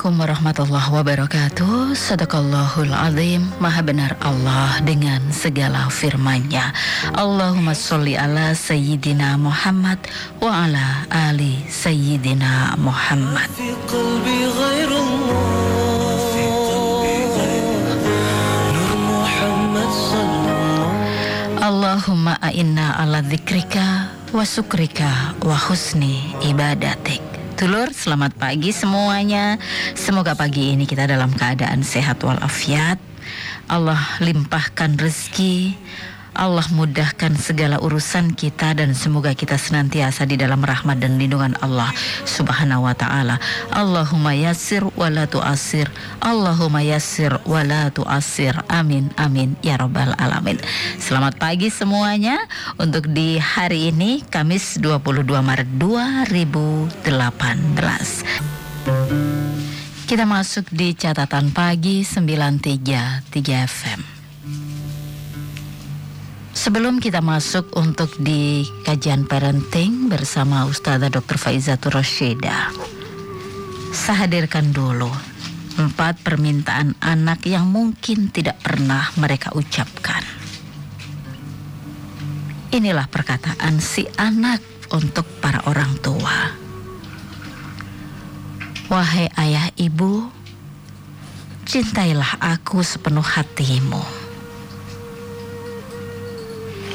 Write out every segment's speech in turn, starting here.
Assalamualaikum warahmatullahi wabarakatuh. Sadaqallahul azim. Maha benar Allah dengan segala firman-Nya. Allahumma sholli ala Sayyidina Muhammad Wa ala ali Sayyidina Muhammad. Allahumma a'inna ala zikrika wa syukrika wa husni ibadatik. Dulur, selamat pagi semuanya. Semoga pagi ini kita dalam keadaan sehat walafiat. Allah limpahkan rezeki, Allah mudahkan segala urusan kita dan semoga kita senantiasa di dalam rahmat dan lindungan Allah Subhanahu wa taala. Allahumma yassir wa la tu'assir. Allahumma yassir wa la tu'assir. Amin amin ya rabbal alamin. Selamat pagi semuanya untuk di hari ini Kamis 22 Maret 2018. Kita masuk di catatan pagi 933 FM. Sebelum kita masuk untuk di kajian parenting bersama Ustazah Dr. Faizatul Rosyida, saya hadirkan dulu empat permintaan anak yang mungkin tidak pernah mereka ucapkan. Inilah perkataan si anak untuk para orang tua. Wahai ayah ibu, cintailah aku sepenuh hatimu.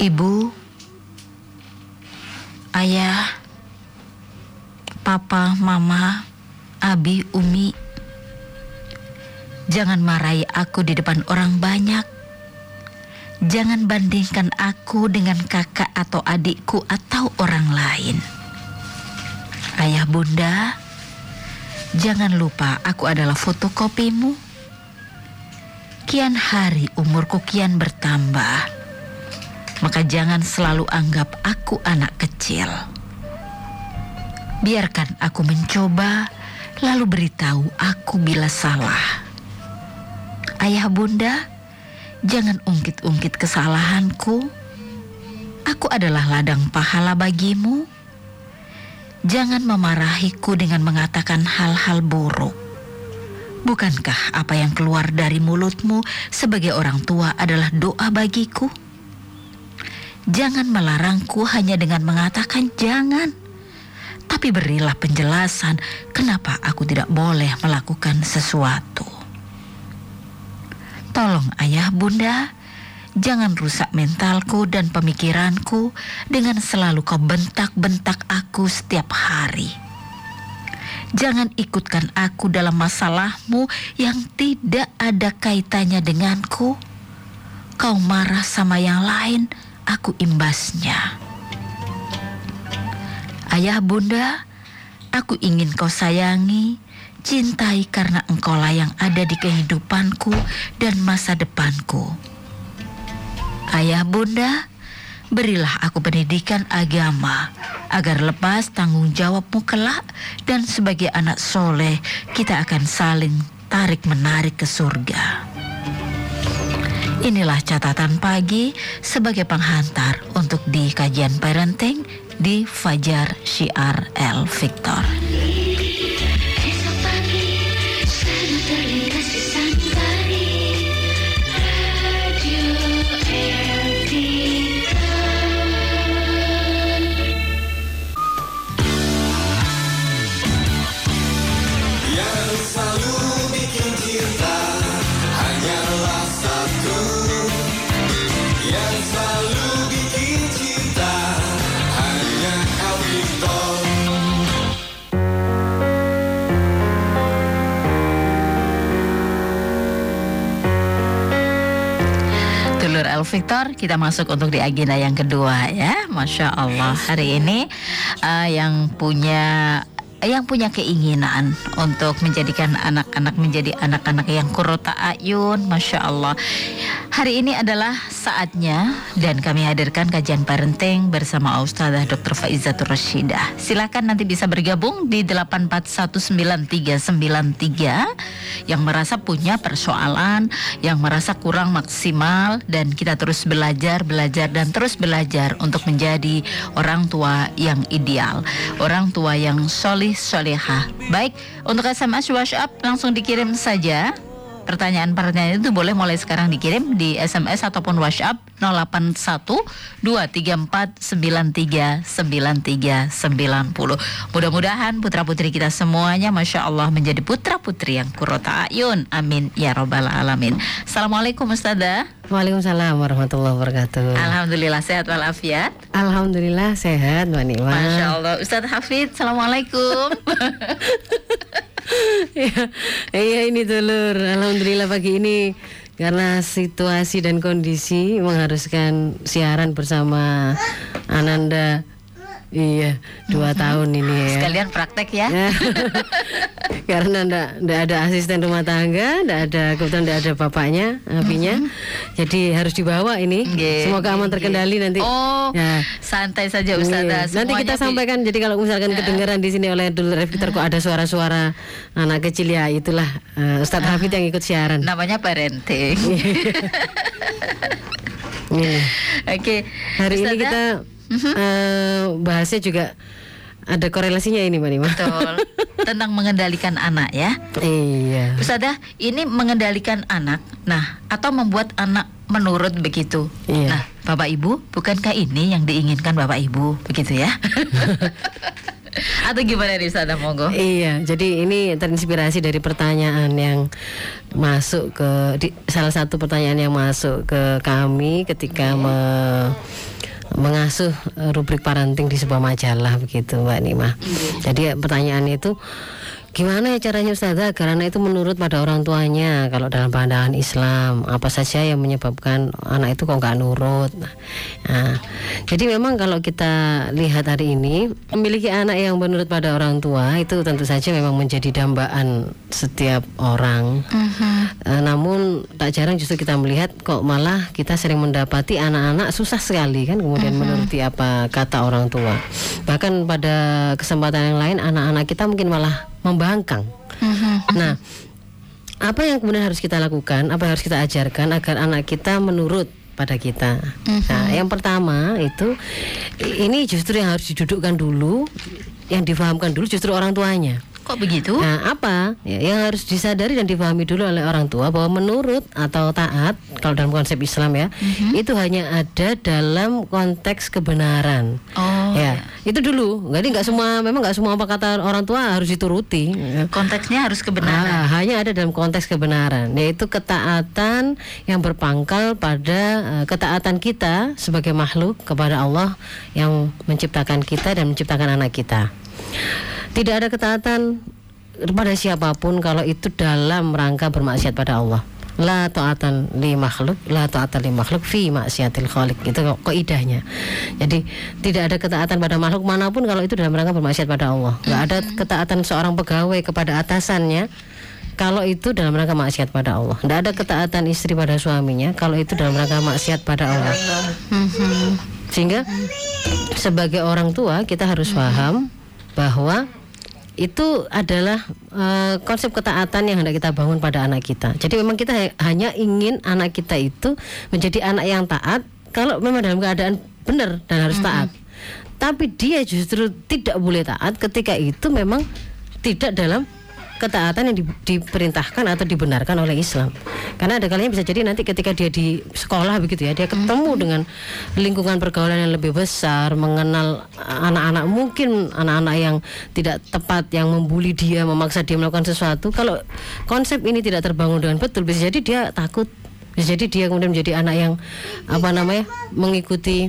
Ibu, ayah, papa, mama, abi, umi, jangan marahi aku di depan orang banyak. Jangan bandingkan aku dengan kakak atau adikku atau orang lain. Ayah bunda, jangan lupa aku adalah fotokopimu. Kian hari umurku kian bertambah maka jangan selalu anggap aku anak kecil. Biarkan aku mencoba, lalu beritahu aku bila salah. Ayah bunda, jangan ungkit-ungkit kesalahanku. Aku adalah ladang pahala bagimu. Jangan memarahiku dengan mengatakan hal-hal buruk. Bukankah apa yang keluar dari mulutmu sebagai orang tua adalah doa bagiku? Jangan melarangku hanya dengan mengatakan jangan. Tapi berilah penjelasan kenapa aku tidak boleh melakukan sesuatu. Tolong ayah bunda, jangan rusak mentalku dan pemikiranku dengan selalu kau bentak-bentak aku setiap hari. Jangan ikutkan aku dalam masalahmu yang tidak ada kaitannya denganku. Kau marah sama yang lain, aku imbasnya. Ayah bunda, aku ingin kau sayangi, cintai karena engkaulah yang ada di kehidupanku dan masa depanku. Ayah bunda, berilah aku pendidikan agama agar lepas tanggung jawabmu kelak dan sebagai anak soleh kita akan saling tarik menarik ke surga. Inilah catatan pagi sebagai penghantar untuk di kajian parenting di Fajar Syiar El Victor. Dulur El Victor, kita masuk untuk di agenda yang kedua ya. Masya Allah hari ini eh, yang punya yang punya keinginan untuk menjadikan anak-anak menjadi anak-anak yang kurota ayun, masya Allah. Hari ini adalah saatnya dan kami hadirkan kajian parenting bersama Ustazah Dr. Faizatul Rashidah. Silakan nanti bisa bergabung di 8419393 yang merasa punya persoalan, yang merasa kurang maksimal dan kita terus belajar, belajar dan terus belajar untuk menjadi orang tua yang ideal, orang tua yang solih solehah. Baik, untuk SMS WhatsApp langsung dikirim saja Pertanyaan-pertanyaan itu boleh mulai sekarang dikirim di SMS ataupun WhatsApp 081 234 93 93 90. Mudah-mudahan putra-putri kita semuanya Masya Allah menjadi putra-putri yang kurota ayun. Amin ya robbal alamin. Assalamualaikum Ustazah. Waalaikumsalam warahmatullahi wabarakatuh. Alhamdulillah sehat walafiat. Alhamdulillah sehat Mbak Nima. Masya Allah. Ustadz Hafid, Assalamualaikum. Iya, iya ini dulur. Alhamdulillah pagi ini karena situasi dan kondisi mengharuskan siaran bersama Ananda. Iya, dua tahun ini ya. Sekalian praktek ya. Ya. Karena ndak ndak ada asisten rumah tangga, ndak ada kebetulan ndak ada bapaknya, apinya. Jadi harus dibawa ini. Nggih, Semoga aman nggih, terkendali nanti. Oh, Ya. santai saja Ustazah. Iya. Nanti kita sampaikan. Jadi kalau misalkan kedengaran di sini oleh dulur Eviter kok ada suara-suara anak kecil ya itulah eh, Ustadz Hafid yang ikut siaran. namanya parenting. Oke. Hari ini Ustazah, kita eh, bahasnya juga ada korelasinya ini Mbak Nima. betul tentang mengendalikan anak ya. Iya. Ustazah, ini mengendalikan anak. Nah, atau membuat anak menurut begitu. Iya. Nah, Bapak Ibu, bukankah ini yang diinginkan Bapak Ibu begitu ya? atau gimana nih Ustazah monggo? Iya, jadi ini terinspirasi dari pertanyaan yang masuk ke di, salah satu pertanyaan yang masuk ke kami ketika me- mengasuh eh, rubrik parenting di sebuah majalah begitu Mbak Nima. Jadi eh, pertanyaannya itu gimana ya caranya Ustazah agar anak itu menurut pada orang tuanya kalau dalam pandangan Islam apa saja yang menyebabkan anak itu kok nggak nurut. Nah, jadi memang kalau kita lihat hari ini memiliki anak yang menurut pada orang tua itu tentu saja memang menjadi dambaan setiap orang. Eh, namun tak jarang justru kita melihat kok malah kita sering mendapati anak-anak susah sekali kan kemudian menuruti apa kata orang tua. Bahkan pada kesempatan yang lain anak-anak kita mungkin malah membangkang. Nah, apa yang kemudian harus kita lakukan, apa yang harus kita ajarkan agar anak kita menurut pada kita. Nah, yang pertama itu ini justru yang harus didudukkan dulu, yang difahamkan dulu justru orang tuanya. Kok begitu? Nah, apa ya, yang harus disadari dan dipahami dulu oleh orang tua bahwa menurut atau taat kalau dalam konsep Islam ya, itu hanya ada dalam konteks kebenaran. Oh, ya, itu dulu. Jadi nggak semua, memang nggak semua apa kata orang tua harus dituruti. ya. Konteksnya harus kebenaran. Ah, hanya ada dalam konteks kebenaran, yaitu ketaatan yang berpangkal pada eh, ketaatan kita sebagai makhluk kepada Allah yang menciptakan kita dan menciptakan anak kita. Tidak ada ketaatan kepada siapa pun kalau itu dalam rangka bermaksiat pada Allah. La ta'atan li makhluk, la ta'atan li makhluk fi maksiatil khaliq. Itu kok kaidahnya. Jadi tidak ada ketaatan pada makhluk mana pun kalau itu dalam rangka bermaksiat pada Allah. Enggak ada ketaatan seorang pegawai kepada atasannya kalau itu dalam rangka maksiat pada Allah. Tidak ada ketaatan istri pada suaminya kalau itu dalam rangka maksiat pada Allah. Sehingga sebagai orang tua kita harus paham bahwa itu adalah eh, konsep ketaatan yang hendak kita bangun pada anak kita. Jadi memang kita ha- hanya ingin anak kita itu menjadi anak yang taat kalau memang dalam keadaan benar dan harus taat. Tapi dia justru tidak boleh taat ketika itu memang tidak dalam ketaatan yang di- diperintahkan atau dibenarkan oleh Islam. Karena ada kalanya bisa jadi nanti ketika dia di sekolah begitu ya, dia ketemu dengan lingkungan pergaulan yang lebih besar, mengenal anak-anak mungkin anak-anak yang tidak tepat yang membuli dia, memaksa dia melakukan sesuatu. Kalau konsep ini tidak terbangun dengan betul, bisa jadi dia takut. Bisa jadi dia kemudian menjadi anak yang apa namanya? mengikuti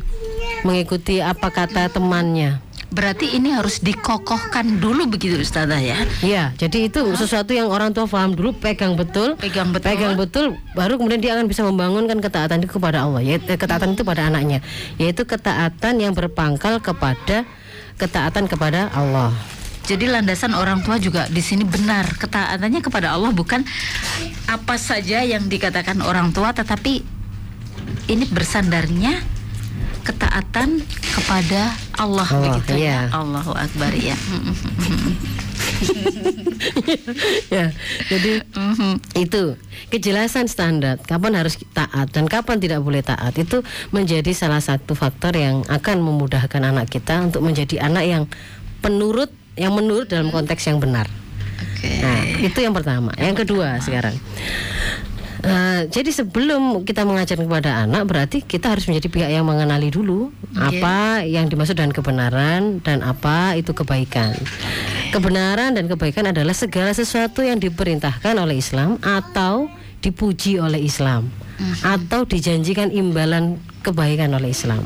mengikuti apa kata temannya. Berarti ini harus dikokohkan dulu begitu Ustazah ya. Iya, jadi itu sesuatu yang orang tua paham dulu, pegang betul, Pegang betul. pegang betul, baru kemudian dia akan bisa membangunkan ketaatan itu kepada Allah, yaitu eh, ketaatan itu pada anaknya, yaitu ketaatan yang berpangkal kepada ketaatan kepada Allah. Jadi landasan orang tua juga di sini benar ketaatannya kepada Allah bukan apa saja yang dikatakan orang tua tetapi ini bersandarnya ketaatan kepada Allah Allah, begitu ya. iya. Allahu Akbar ya. ya jadi itu kejelasan standar kapan harus taat dan kapan tidak boleh taat itu menjadi salah satu faktor yang akan memudahkan anak kita untuk menjadi anak yang penurut yang menurut dalam konteks yang benar Oke. Nah, itu yang pertama. Yang kedua sekarang. Eh, jadi sebelum kita mengajar kepada anak berarti kita harus menjadi pihak yang mengenali dulu Oke. apa yang dimaksud dengan kebenaran dan apa itu kebaikan. Kebenaran dan kebaikan adalah segala sesuatu yang diperintahkan oleh Islam atau dipuji oleh Islam atau dijanjikan imbalan kebaikan oleh Islam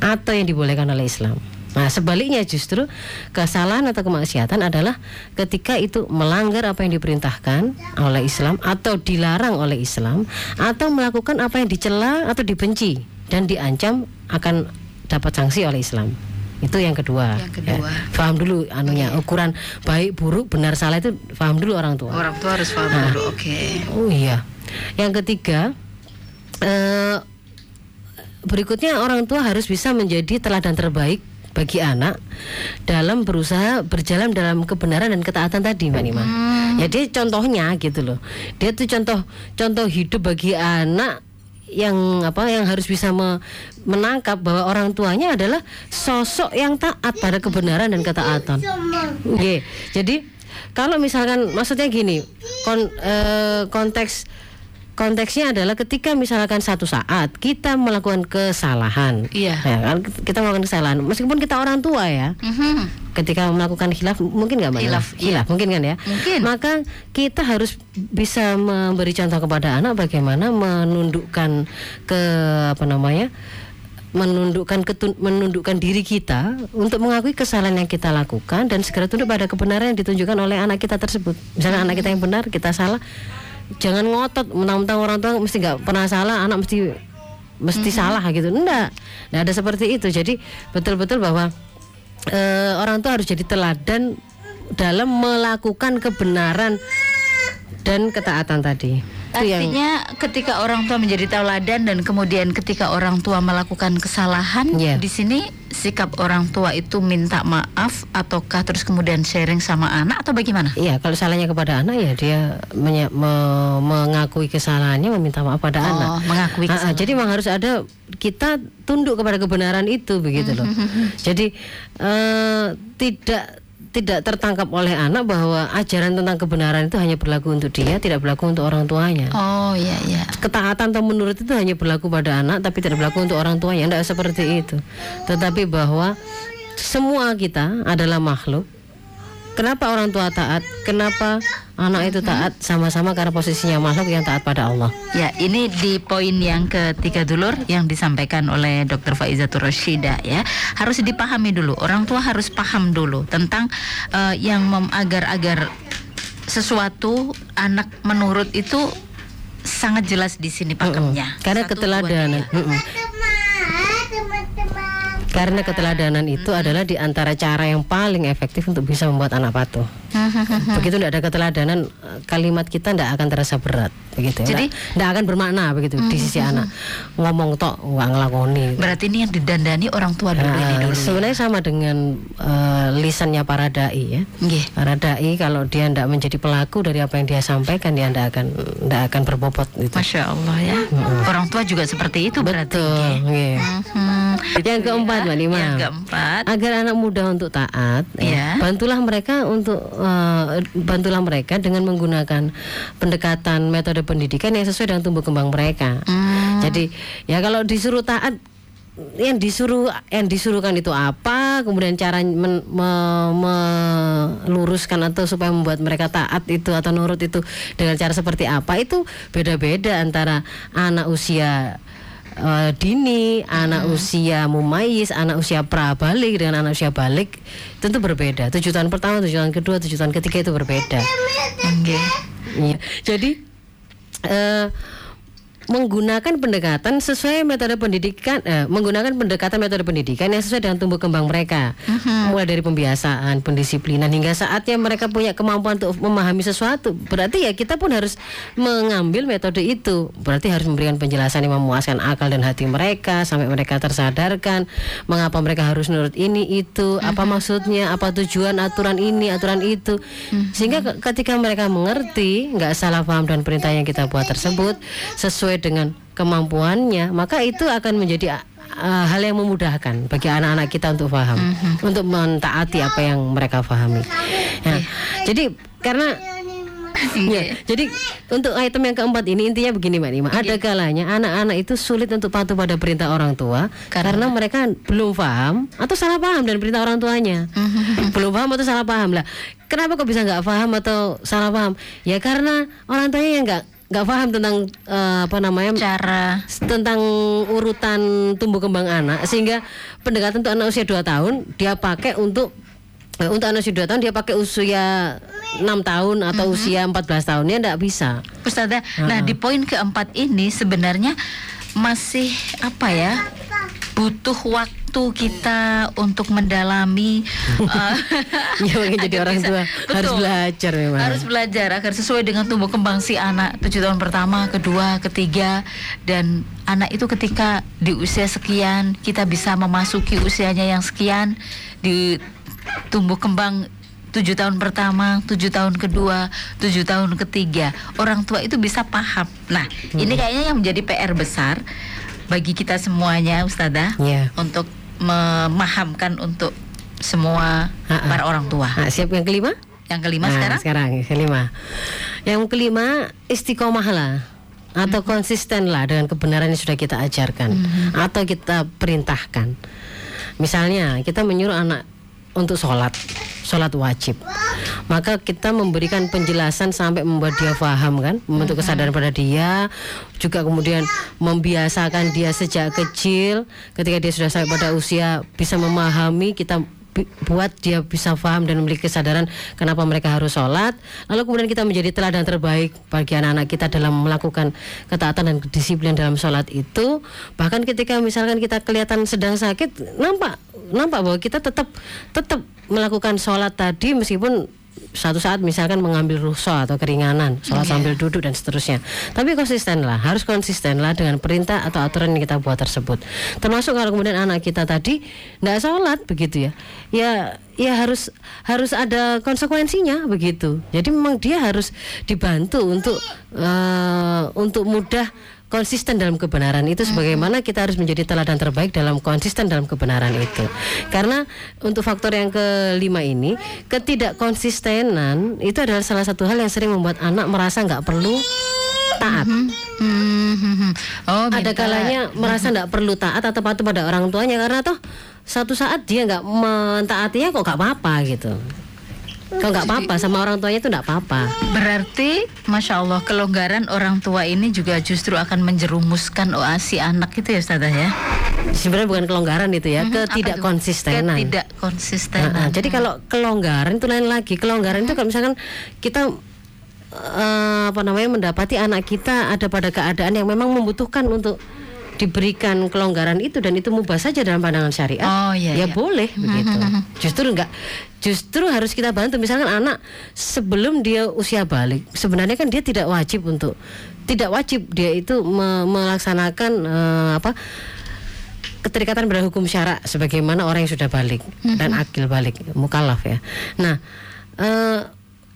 atau yang dibolehkan oleh Islam. Nah, sebaliknya justru kesalahan atau kemaksiatan adalah ketika itu melanggar apa yang diperintahkan oleh Islam atau dilarang oleh Islam atau melakukan apa yang dicela atau dibenci dan diancam akan dapat sanksi oleh Islam. Itu yang kedua. Yang kedua. Ya. Paham dulu anunya ukuran baik buruk benar salah itu paham dulu orang tua. Orang tua harus paham Nah. dulu. Oke. Oh iya. Yang ketiga, eh, berikutnya orang tua harus bisa menjadi teladan terbaik bagi anak dalam berusaha berjalan dalam kebenaran dan ketaatan tadi, Mbak Nima. Ya dia contohnya gitu loh. Dia tuh contoh contoh hidup bagi anak yang apa yang harus bisa me- menangkap bahwa orang tuanya adalah sosok yang taat pada kebenaran dan ketaatan. Oke, jadi kalau misalkan maksudnya gini, kon- eh, konteks konteksnya adalah ketika misalkan satu saat kita melakukan kesalahan, Iya. ya kan kita melakukan kesalahan, meskipun kita orang tua ya, Mhm. ketika melakukan khilaf mungkin nggak mbak? Nina? Khilaf, iya. Mungkin kan ya? Mungkin. Maka kita harus bisa memberi contoh kepada anak bagaimana menundukkan ke apa namanya? menundukkan ketun, menundukkan diri kita untuk mengakui kesalahan yang kita lakukan dan segera tunduk pada kebenaran yang ditunjukkan oleh anak kita tersebut. Misalnya anak kita yang benar, kita salah, jangan ngotot mentang-mentang orang tua mesti nggak pernah salah, anak mesti mesti salah gitu. Enggak. Enggak ada seperti itu. Jadi betul-betul bahwa eh, orang tua harus jadi teladan dalam melakukan kebenaran dan ketaatan tadi. Itu yang Artinya ketika orang tua menjadi tauladan dan kemudian ketika orang tua melakukan kesalahan, Iya. di sini sikap orang tua itu minta maaf ataukah terus kemudian sharing sama anak atau bagaimana? Iya, kalau salahnya kepada anak ya dia menye- me- mengakui kesalahannya, meminta maaf pada Oh, anak. mengakui Ah, ah, kesalahan. jadi memang harus ada kita tunduk kepada kebenaran itu begitu loh. jadi eh, tidak tidak tertangkap oleh anak bahwa ajaran tentang kebenaran itu hanya berlaku untuk dia, tidak berlaku untuk orang tuanya. Oh iya iya. Ketaatan atau menurut itu hanya berlaku pada anak tapi tidak berlaku untuk orang tuanya. Tidak seperti itu. Tetapi bahwa semua kita adalah makhluk. Kenapa orang tua taat? Kenapa anak itu taat? Sama-sama karena posisinya makhluk yang taat pada Allah. Ya, ini di poin yang ketiga dulur yang disampaikan oleh Dr. Faizatul Rashida ya. Harus dipahami dulu. Orang tua harus paham dulu tentang eh, yang agar-agar sesuatu anak menurut itu sangat jelas di sini pakemnya. Karena Satu, dua, keteladanan. tiga. Karena keteladanan itu adalah di antara cara yang paling efektif untuk bisa membuat anak patuh. Begitu tidak ada keteladanan, kalimat kita tidak akan terasa berat, begitu. ya. Jadi- nggak akan bermakna begitu di sisi anak. Ngomong tok nggak ngelakoni. Berarti ini yang didandani orang tua dulu ini Nah, dulu. ya. sebenarnya sama dengan eh, lisannya para dai ya. Nggih. Para dai kalau dia tidak menjadi pelaku dari apa yang dia sampaikan, dia tidak akan tidak akan berbobot gitu. Masya Allah ya. Orang tua juga seperti itu berarti. Betul. Yang keempat, Mbak Nima. Yang keempat. Agar anak muda untuk taat, ya, Iya. bantulah mereka untuk eh, bantulah mereka dengan menggunakan pendekatan metode pendidikan yang sesuai dengan tumbuh kembang mereka. Hmm. Jadi ya kalau disuruh taat yang disuruh yang disuruhkan itu apa kemudian cara men- me- meluruskan atau supaya membuat mereka taat itu atau nurut itu dengan cara seperti apa itu beda-beda antara anak usia eh, dini, anak usia mumayis, anak usia prabalik dengan anak usia balik tentu berbeda. Tujuh tahun pertama, tujuh tahun kedua, tujuh tahun ketiga itu berbeda. Nggih. Iya. Jadi eh, menggunakan pendekatan sesuai metode pendidikan eh, menggunakan pendekatan metode pendidikan yang sesuai dengan tumbuh kembang mereka. Mulai dari pembiasaan pendisiplinan hingga saatnya mereka punya kemampuan untuk memahami sesuatu. Berarti ya kita pun harus mengambil metode itu. Berarti harus memberikan penjelasan yang memuaskan akal dan hati mereka sampai mereka tersadarkan mengapa mereka harus nurut ini itu apa maksudnya apa tujuan aturan ini aturan itu. Sehingga ke- ketika mereka mengerti nggak salah paham dan perintah yang kita buat tersebut sesuai dengan kemampuannya maka itu akan menjadi uh, hal yang memudahkan bagi anak-anak kita untuk paham untuk mentaati apa yang mereka pahami Nah, jadi karena Ya, jadi untuk item yang keempat ini intinya begini Mbak Nima, ada kalanya anak-anak itu sulit untuk patuh pada perintah orang tua karena, mereka belum paham atau salah paham dan perintah orang tuanya. belum paham atau salah paham lah. Kenapa kok bisa nggak paham atau salah paham? Ya karena orang tuanya yang nggak nggak paham tentang eh, apa namanya Cara tentang urutan tumbuh kembang anak sehingga pendekatan untuk anak usia 2 tahun dia pakai untuk eh, untuk anak usia 2 tahun dia pakai usia 6 tahun atau usia 14 tahunnya enggak bisa. Ustazah, nah di poin keempat ini sebenarnya masih apa ya? Butuh waktu kita untuk mendalami eh, Ya jadi orang bisa- tua harus Betul. belajar memang. Harus belajar agar sesuai dengan tumbuh kembang si anak tujuh tahun pertama, kedua, ketiga dan anak itu ketika di usia sekian kita bisa memasuki usianya yang sekian di tumbuh kembang tujuh tahun pertama, tujuh tahun kedua, tujuh tahun ketiga orang tua itu bisa paham. Nah ini kayaknya yang menjadi PR besar bagi kita semuanya, Ustazah, Iya. untuk memahamkan untuk semua Ha-ha. para orang tua. Nah, siap yang kelima? Yang kelima Nah, sekarang sekarang yang kelima. Yang kelima istiqomahlah atau konsisten lah dengan kebenaran yang sudah kita ajarkan atau kita perintahkan. Misalnya kita menyuruh anak untuk sholat, sholat wajib. Maka kita memberikan penjelasan sampai membuat dia paham kan, membentuk kesadaran pada dia, juga kemudian membiasakan dia sejak kecil, ketika dia sudah sampai pada usia bisa memahami, kita buat dia bisa paham dan memiliki kesadaran kenapa mereka harus sholat. Lalu kemudian kita menjadi teladan terbaik bagi anak-anak kita dalam melakukan ketaatan dan disiplin dalam sholat itu. Bahkan ketika misalkan kita kelihatan sedang sakit nampak nampak bahwa kita tetap tetap melakukan sholat tadi meskipun satu saat misalkan mengambil rukhsah atau keringanan sholat sambil duduk dan seterusnya. Tapi konsisten lah harus konsisten lah dengan perintah atau aturan yang kita buat tersebut. Termasuk kalau kemudian anak kita tadi nggak sholat begitu ya ya ya harus harus ada konsekuensinya begitu. Jadi memang dia harus dibantu untuk eh, untuk mudah konsisten dalam kebenaran itu sebagaimana kita harus menjadi teladan terbaik dalam konsisten dalam kebenaran itu. Karena untuk faktor yang kelima ini ketidakkonsistenan itu adalah salah satu hal yang sering membuat anak merasa nggak perlu taat. Hmm, hmm, hmm. Oh, ada kalanya merasa nggak perlu taat atau patuh pada orang tuanya karena toh satu saat dia nggak mentaatinya kok nggak apa-apa gitu kok nggak apa-apa sama orang tuanya itu nggak apa-apa Berarti, masya Allah, kelonggaran orang tua ini juga justru akan menjerumuskan oh, si anak itu ya, Ustazah ya? sebenarnya bukan kelonggaran itu ya Mhm, apa ketidak tuh? konsistenan Ketidak konsistenan. Nah, jadi kalau kelonggaran itu lain lagi. Kelonggaran itu kalau misalkan kita eh, apa namanya mendapati anak kita ada pada keadaan yang memang membutuhkan untuk diberikan kelonggaran itu dan itu mubah saja dalam pandangan syariat. Oh, iya, ya iya. boleh begitu. Justru enggak justru harus kita bantu misalkan anak sebelum dia usia balik sebenarnya kan dia tidak wajib untuk tidak wajib dia itu me- melaksanakan eh, apa keterikatan pada hukum syara sebagaimana orang yang sudah balik dan akil balik mukallaf ya. Nah, eh,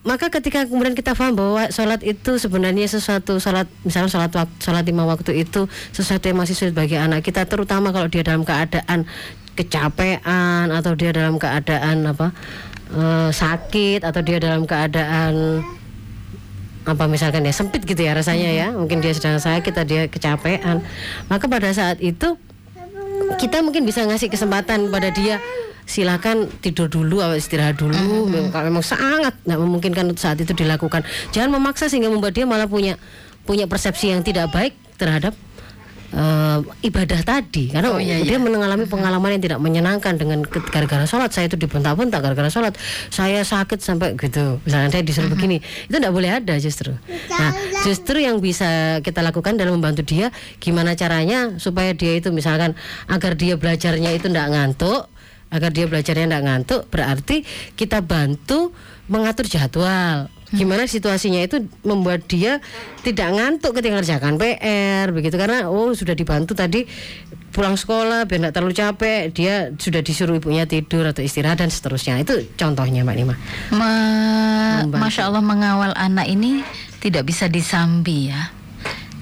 maka ketika kemudian kita paham bahwa sholat itu sebenarnya sesuatu sholat misalnya sholat waktu sholat lima waktu itu sesuatu yang masih sulit bagi anak kita terutama kalau dia dalam keadaan kecapean atau dia dalam keadaan apa eh, sakit atau dia dalam keadaan apa misalkan ya sempit gitu ya rasanya ya mungkin dia sedang sakit atau dia kecapean. Maka pada saat itu kita mungkin bisa ngasih kesempatan pada dia silakan tidur dulu atau istirahat dulu. Memang- kalau memang sangat nggak memungkinkan untuk saat itu dilakukan. Jangan memaksa sehingga membuat dia malah punya punya persepsi yang tidak baik terhadap eh, ibadah tadi. Karena Oh, iya, dia mengalami pengalaman yang tidak menyenangkan dengan gara-gara sholat. Saya itu dibentak-bentak gara-gara sholat. Saya sakit sampai gitu. Misalnya saya disuruh begini. Itu tidak boleh ada justru. Nah justru yang bisa kita lakukan dalam membantu dia gimana caranya supaya dia itu misalkan agar dia belajarnya itu tidak ngantuk agar dia belajarnya tidak ngantuk berarti kita bantu mengatur jadwal gimana situasinya itu membuat dia tidak ngantuk ketika mengerjakan PR begitu. Karena oh sudah dibantu tadi pulang sekolah biar tidak terlalu capek dia sudah disuruh ibunya tidur atau istirahat dan seterusnya. Itu contohnya mbak Nima. Ma- Membantu. Masya Allah mengawal anak ini tidak bisa disambi ya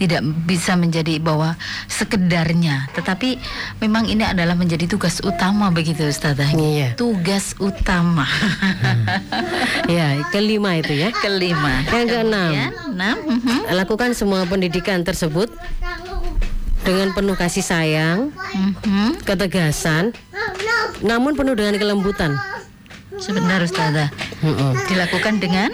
tidak bisa menjadi bahwa sekedarnya tetapi memang ini adalah menjadi tugas utama begitu Ustazah Iya. tugas utama ya kelima itu ya kelima Yang keenam. Enam mhm. lakukan semua pendidikan tersebut dengan penuh kasih sayang Mhm. ketegasan namun penuh dengan kelembutan sebentar Ustazah Mm-mm. dilakukan dengan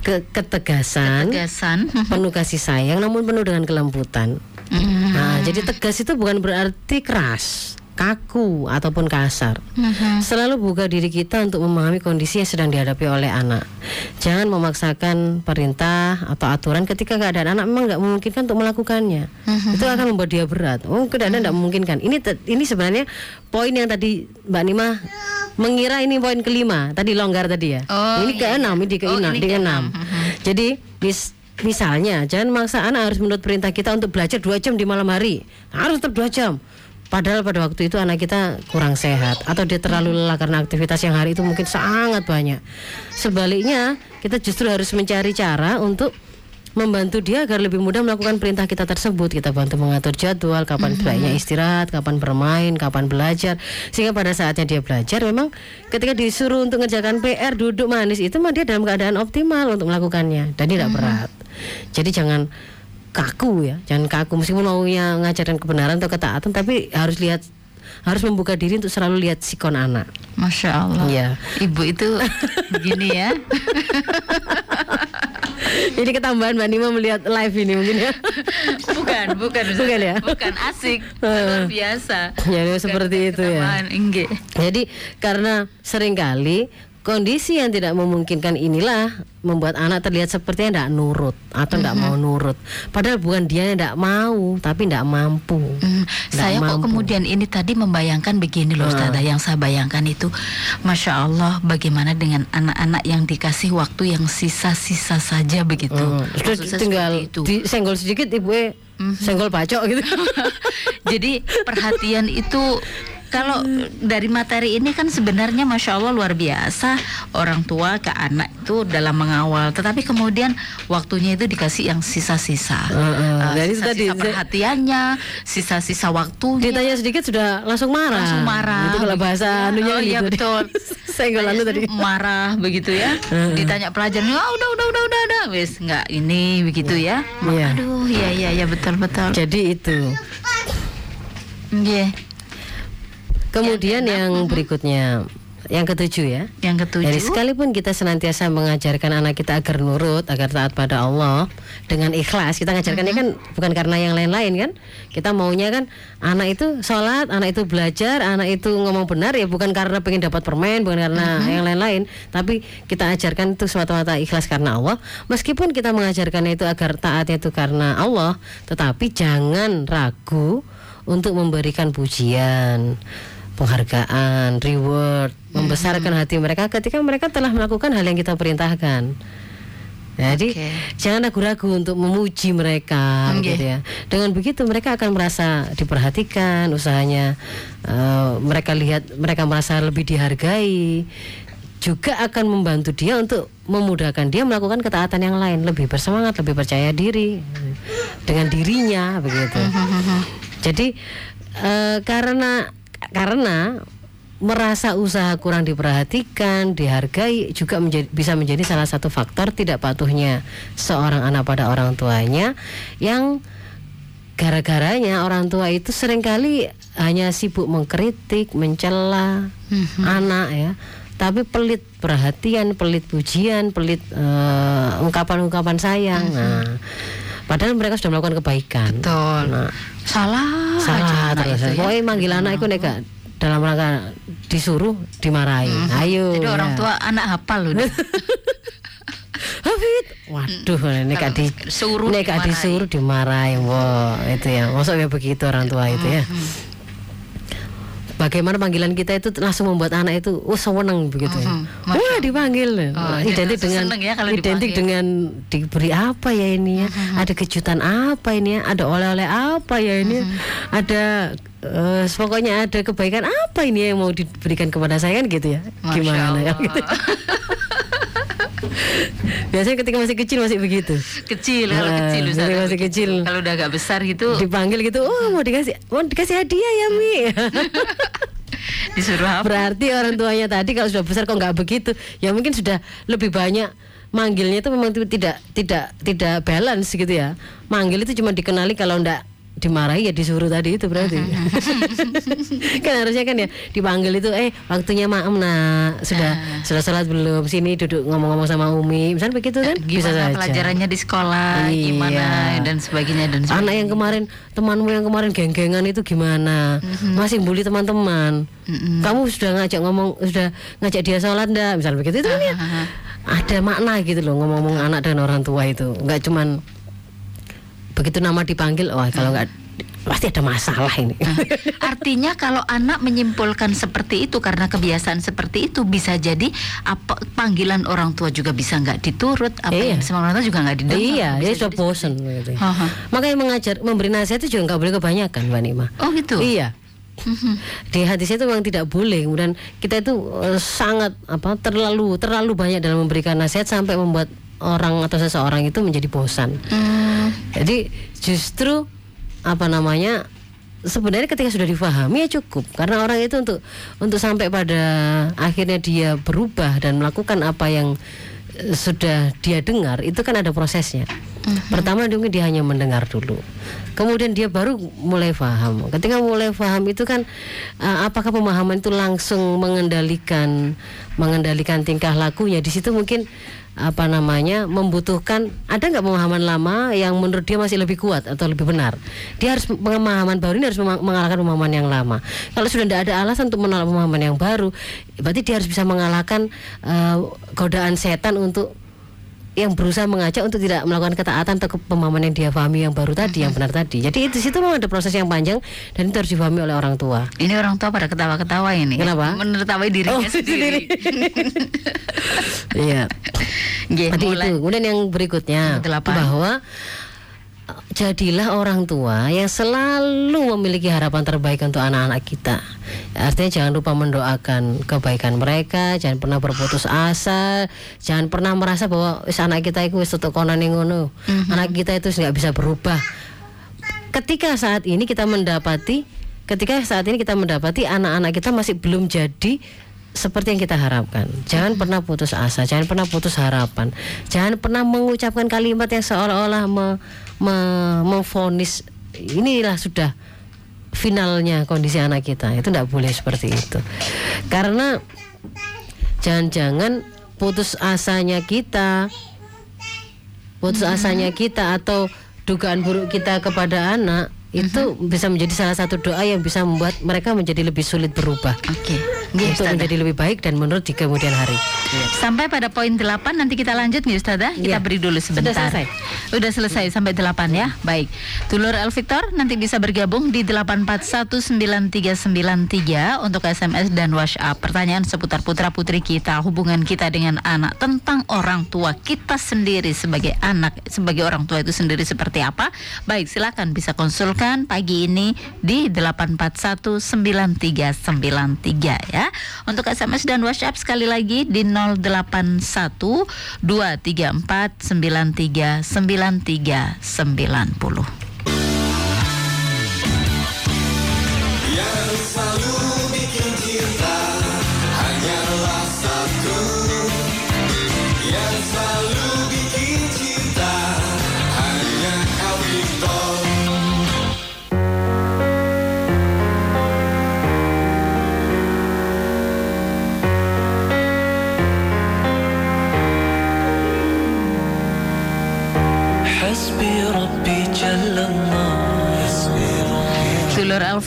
Ke- ketegasan tegasan penuh kasih sayang namun penuh dengan kelembutan. Mhm. Nah, jadi tegas itu bukan berarti keras, kaku ataupun kasar. Mhm. Selalu buka diri kita untuk memahami kondisi yang sedang dihadapi oleh anak. Jangan memaksakan perintah atau aturan ketika keadaan anak memang nggak memungkinkan untuk melakukannya. Itu akan membuat dia berat. Oh, keadaan tidak memungkinkan. Ini te- ini sebenarnya poin yang tadi Mbak Nima mengira ini poin kelima. Tadi longgar tadi ya. Oh, ini iya, keenam, ini Oh, keenam, ini di keenam. keenam. Jadi mis- misalnya jangan maksa anak harus menurut perintah kita untuk belajar dua jam di malam hari. Harus tetap dua jam. Padahal pada waktu itu anak kita kurang sehat atau dia terlalu lelah karena aktivitas yang hari itu mungkin sangat banyak. Sebaliknya kita justru harus mencari cara untuk membantu dia agar lebih mudah melakukan perintah kita tersebut. Kita bantu mengatur jadwal, kapan sebaiknya istirahat, kapan bermain, kapan belajar. Sehingga pada saatnya dia belajar memang ketika disuruh untuk mengerjakan PR duduk manis itu mah dia dalam keadaan optimal untuk melakukannya dan tidak berat. Jadi jangan kaku ya, jangan kaku meskipun maunya ngajarin kebenaran atau ketaatan tapi harus lihat harus membuka diri untuk selalu lihat sikon anak. Masya Allah Iya. Ibu itu begini ya Ini ketambahan Mbak Nima melihat live ini mungkin ya. Bukan, bukan. Bukan ya? Bukan asik Luar biasa Ya, Bukan seperti itu ya. Jadi karena sering kali kondisi yang tidak memungkinkan inilah membuat anak terlihat seperti tidak nurut atau tidak mau nurut. Padahal bukan dia yang tidak mau, tapi tidak mampu. Hmm, Nggak saya kok mampu. kemudian ini tadi membayangkan begini loh Ustazah Yang saya bayangkan itu Masya Allah bagaimana dengan anak-anak yang dikasih waktu yang sisa-sisa saja begitu Hmm, terus tinggal itu. disenggol sedikit ibu senggol bacok gitu. Jadi perhatian itu kalau dari materi ini kan sebenarnya masya Allah luar biasa orang tua ke anak itu dalam mengawal, tetapi kemudian waktunya itu dikasih yang sisa-sisa, Heeh. Eh, Jadi itu sisa-sisa tadi, saya- perhatiannya, sisa-sisa waktunya. Ditanya sedikit sudah langsung marah. Langsung marah, Itu kalau bahasa ya. anunya Oh, iya, gitu. betul. senggol anu tadi. marah begitu ya. Ditanya pelajaran, ah udah udah udah udah udah, wes nggak ini begitu ya. Iya. Aduh, iya iya iya betul betul. Jadi itu. Iya. Kemudian yang berikutnya, yang ketujuh ya. Yang ketujuh. Jadi sekalipun kita senantiasa mengajarkan anak kita agar nurut, agar taat pada Allah dengan ikhlas, kita ngajarkannya kan bukan karena yang lain-lain kan. Kita maunya kan anak itu sholat, anak itu belajar, anak itu ngomong benar ya bukan karena pengen dapat permen, bukan karena yang lain-lain, tapi kita ajarkan itu semata-mata ikhlas karena Allah. Meskipun kita mengajarkan itu agar taatnya itu karena Allah, tetapi jangan ragu untuk memberikan pujian penghargaan, reward, membesarkan hati mereka ketika mereka telah melakukan hal yang kita perintahkan. Jadi Oke. jangan ragu-ragu untuk memuji mereka, Oke. gitu ya. Dengan begitu mereka akan merasa diperhatikan, usahanya eh, mereka lihat mereka merasa lebih dihargai, juga akan membantu dia untuk memudahkan dia melakukan ketaatan yang lain, lebih bersemangat, lebih percaya diri dengan dirinya, begitu. Jadi eh, karena karena merasa usaha kurang diperhatikan, dihargai juga menjadi, bisa menjadi salah satu faktor tidak patuhnya seorang anak pada orang tuanya yang gara-garanya orang tua itu sering kali hanya sibuk mengkritik, mencela anak ya. Tapi pelit perhatian, pelit pujian, pelit eh, ungkapan-ungkapan sayang. Nah, Padahal mereka sudah melakukan kebaikan. Betul. Nah, Salah, salah terus. ya. Pokoknya manggil anak itu nek gak dalam rangka disuruh dimarahi. Ayo. Jadi orang ya. tua anak hafal loh. Hafid. Waduh, nek gak di Suruh dimarahi. disuruh dimarahi. Wah, itu ya. Maksudnya begitu orang tua itu ya. Bagaimana panggilan kita itu langsung membuat anak itu oh seneng begitu ya. Wah dipanggil, Oh, identik dengan ya kalau identik dipanggil. dengan diberi apa ya ini ya, ada kejutan apa ini ya, ada oleh-oleh apa ya ini, ya, ada eh, pokoknya ada kebaikan apa ini yang mau diberikan kepada saya kan gitu ya, Masya gimana? Ya Allah. gitu. Biasanya ketika masih kecil masih begitu. kecil kalau Nah, kecil masih begitu. kecil. Kalau udah agak besar gitu Dipanggil gitu, oh mau dikasih mau dikasih hadiah ya Mi. disuruh apa? Berarti orang tuanya tadi kalau sudah besar kok nggak begitu, ya mungkin sudah lebih banyak manggilnya itu memang tidak tidak tidak balance gitu ya. Manggil itu cuma dikenali kalau ndak dimarahi ya disuruh tadi itu berarti. kan harusnya kan ya dipanggil itu eh waktunya maem nak sudah sudah sholat belum sini duduk ngomong-ngomong sama Umi misalnya begitu kan bisa Gimana saja. pelajarannya di sekolah, Iya. gimana dan sebagainya dan sebagainya. Anak yang kemarin temanmu yang kemarin geng-gengan itu gimana? Masih bully teman-teman. Kamu sudah ngajak ngomong sudah ngajak dia sholat ndak? Misal begitu itu kan ya ada makna gitu loh ngomong-ngomong anak dan orang tua itu. Nggak cuman begitu nama dipanggil, wah kalau nggak pasti ada masalah ini. Artinya kalau anak menyimpulkan seperti itu karena kebiasaan seperti itu bisa jadi apa panggilan orang tua juga bisa nggak diturut, apa Iya. yang sama orang tua juga nggak didengar. iya, dia sudah jadi bosen gitu. itu. Haha. Makanya mengajar, memberi nasihat itu juga nggak boleh kebanyakan, Mbak Nima. Oh gitu. Iya. Di hadisnya itu memang tidak boleh. Kemudian kita itu eh, sangat apa terlalu terlalu banyak dalam memberikan nasihat sampai membuat orang atau seseorang itu menjadi bosan. Hmm, Jadi justru apa namanya sebenarnya ketika sudah difahami ya cukup karena orang itu untuk untuk sampai pada akhirnya dia berubah dan melakukan apa yang eh, sudah dia dengar itu kan ada prosesnya. Pertama mungkin dia hanya mendengar dulu. Kemudian dia baru mulai paham. Ketika mulai paham itu kan eh, apakah pemahaman itu langsung mengendalikan mengendalikan tingkah lakunya di situ mungkin apa namanya membutuhkan ada nggak pemahaman lama yang menurut dia masih lebih kuat atau lebih benar? Dia harus pemahaman baru ini harus mengalahkan pemahaman yang lama. Kalau sudah tidak ada alasan untuk menolak pemahaman yang baru berarti dia harus bisa mengalahkan eh, godaan setan untuk yang berusaha mengajak untuk tidak melakukan ketaatan atau pemahaman yang dia pahami yang baru tadi yang benar tadi jadi di situ memang ada proses yang panjang dan itu harus dipahami oleh orang tua Ini orang tua pada ketawa-ketawa ini. Kenapa? Menertawai dirinya Oh, sendiri. iya Tadi mulai. itu. Kemudian yang berikutnya bahwa jadilah orang tua yang selalu memiliki harapan terbaik untuk anak-anak kita. Artinya jangan lupa mendoakan kebaikan mereka, jangan pernah berputus asa, jangan pernah merasa bahwa wis anak kita itu wis tutuk yang ngono. Anak kita itu nggak bisa berubah. Ketika saat ini kita mendapati ketika saat ini kita mendapati anak-anak kita masih belum jadi seperti yang kita harapkan. Jangan pernah putus asa, jangan pernah putus harapan. Jangan pernah mengucapkan kalimat yang seolah-olah me, me- memfonis inilah sudah finalnya kondisi anak kita. Itu tidak boleh seperti itu. Karena jangan-jangan putus asanya kita putus asanya kita atau dugaan buruk kita kepada anak itu bisa menjadi salah satu doa yang bisa membuat mereka menjadi lebih sulit berubah Oke. Nggih, untuk Ustazah. menjadi lebih baik dan menurut di kemudian hari. Sampai pada poin 8 nanti kita lanjut nih Ustazah. Kita Iya. beri dulu sebentar. Sudah selesai? Udah selesai sampai 8 ya. Baik. Dulur El Victor nanti bisa bergabung di 84193393 untuk SMS dan WhatsApp. Pertanyaan seputar putra-putri kita, hubungan kita dengan anak, tentang orang tua kita sendiri sebagai anak, sebagai orang tua itu sendiri seperti apa? Baik, silakan bisa pagi ini di 84193393 ya. Untuk SMS dan WhatsApp sekali lagi di 081 234 93 93 90. Yang selalu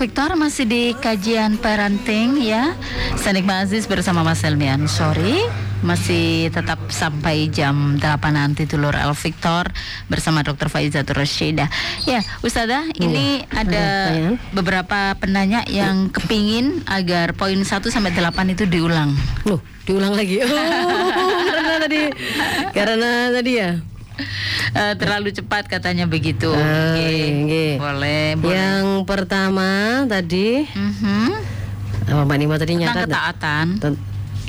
Victor masih di kajian parenting ya. Sanik Aziz bersama Mas Helmi Ansori masih tetap sampai jam 8 nanti Dulur Al Victor bersama Dr. Faizatul Rasyidah. Ya, Ustazah, ini ada pertanyaan? beberapa penanya yang kepingin agar poin 1 sampai 8 itu diulang. Loh, diulang lagi. Oh, karena tadi karena tadi ya. Eh, terlalu cepat katanya begitu. Ah, Oke. nggih. Boleh, boleh. Yang pertama tadi Mbak Nima tadi nyatat ketaatan. Ten-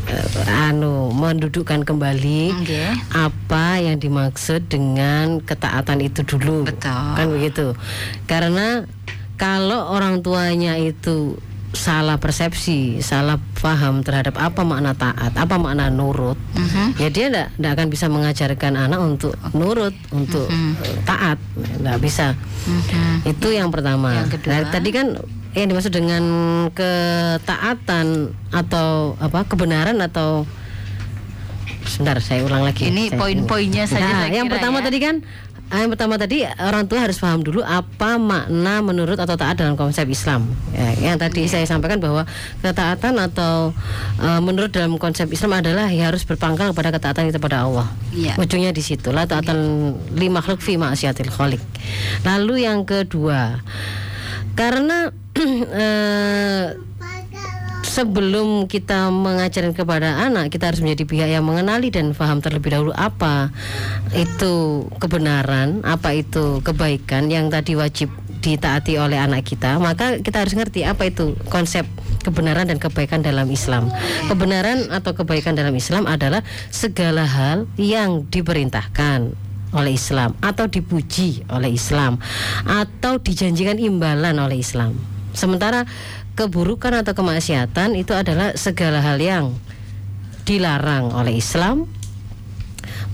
eh, anu mendudukkan kembali Oke. apa yang dimaksud dengan ketaatan itu dulu Betul. kan begitu karena kalau orang tuanya itu salah persepsi salah paham terhadap apa makna taat apa makna nurut Mhm. ya dia tidak akan bisa mengajarkan anak untuk nurut untuk eh, taat tidak bisa Mhm. itu yang pertama. Yang kedua? Nah, tadi kan yang dimaksud dengan ketaatan atau apa kebenaran atau sebentar saya ulang lagi. Ini poin-poinnya saja Nah, saya yang kira pertama ya. tadi kan ah, yang pertama tadi orang tua harus paham dulu apa makna menurut atau taat dalam konsep Islam. Ya, yang tadi saya sampaikan bahwa ketaatan atau eh, menurut dalam konsep Islam adalah ya harus berpangkal kepada ketaatan kita pada Allah. Iya. Ujungnya di situ lah taatan li makhluk fi khaliq. Lalu yang kedua, karena eh, sebelum kita mengajarkan kepada anak, kita harus menjadi pihak yang mengenali dan paham terlebih dahulu apa itu kebenaran, apa itu kebaikan yang tadi wajib ditaati oleh anak kita, maka kita harus ngerti apa itu konsep kebenaran dan kebaikan dalam Islam. Kebenaran atau kebaikan dalam Islam adalah segala hal yang diperintahkan oleh Islam atau dipuji oleh Islam atau dijanjikan imbalan oleh Islam. Sementara keburukan atau kemaksiatan itu adalah segala hal yang dilarang oleh Islam,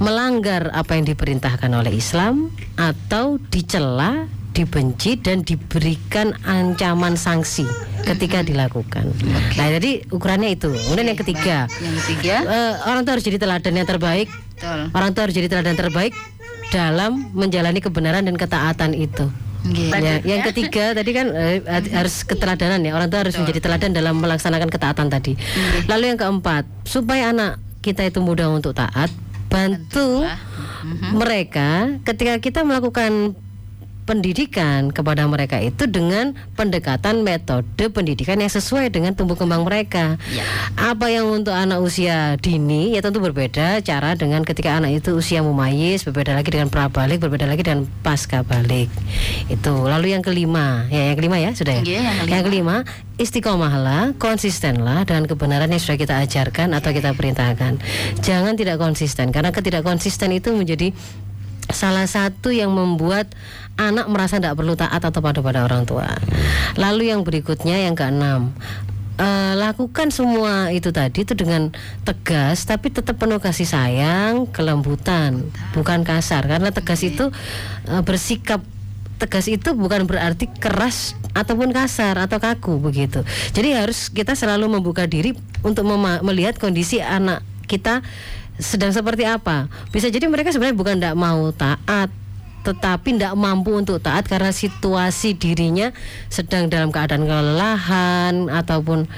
melanggar apa yang diperintahkan oleh Islam atau dicela, dibenci dan diberikan ancaman sanksi ketika dilakukan. Nah, jadi ukurannya itu. Kemudian yang ketiga, Yang ketiga, eh, orang tua harus jadi teladan yang terbaik betul. Orang tua harus jadi teladan terbaik dalam menjalani kebenaran dan ketaatan itu. Nggih. Ya, yang ketiga tadi kan eh, harus keteladanan ya. Orang tua harus menjadi teladan dalam melaksanakan ketaatan tadi. Lalu yang keempat, supaya anak kita itu mudah untuk taat, bantu mereka ketika kita melakukan pendidikan kepada mereka itu dengan pendekatan metode pendidikan yang sesuai dengan tumbuh kembang mereka. Apa yang untuk anak usia dini ya tentu berbeda cara dengan ketika anak itu usia mumayyiz, berbeda lagi dengan prabalik, berbeda lagi dengan pasca balik. Itu. Lalu yang kelima, ya yang kelima ya sudah ya. Iya, yang kelima. Yang kelima, istiqomahlah, konsistenlah dengan kebenaran yang sudah kita ajarkan atau kita perintahkan. Jangan tidak konsisten karena ketidak konsisten itu menjadi salah satu yang membuat anak merasa tidak perlu taat atau pada pada orang tua. Lalu yang berikutnya yang keenam. eh, lakukan semua itu tadi itu dengan tegas tapi tetap penuh kasih sayang, kelembutan, bukan kasar karena tegas itu eh, bersikap tegas itu bukan berarti keras ataupun kasar atau kaku begitu. Jadi harus kita selalu membuka diri untuk melihat kondisi anak kita sedang seperti apa. Bisa jadi mereka sebenarnya bukan tidak mau taat, tetapi tidak mampu untuk taat karena situasi dirinya sedang dalam keadaan kelelahan ataupun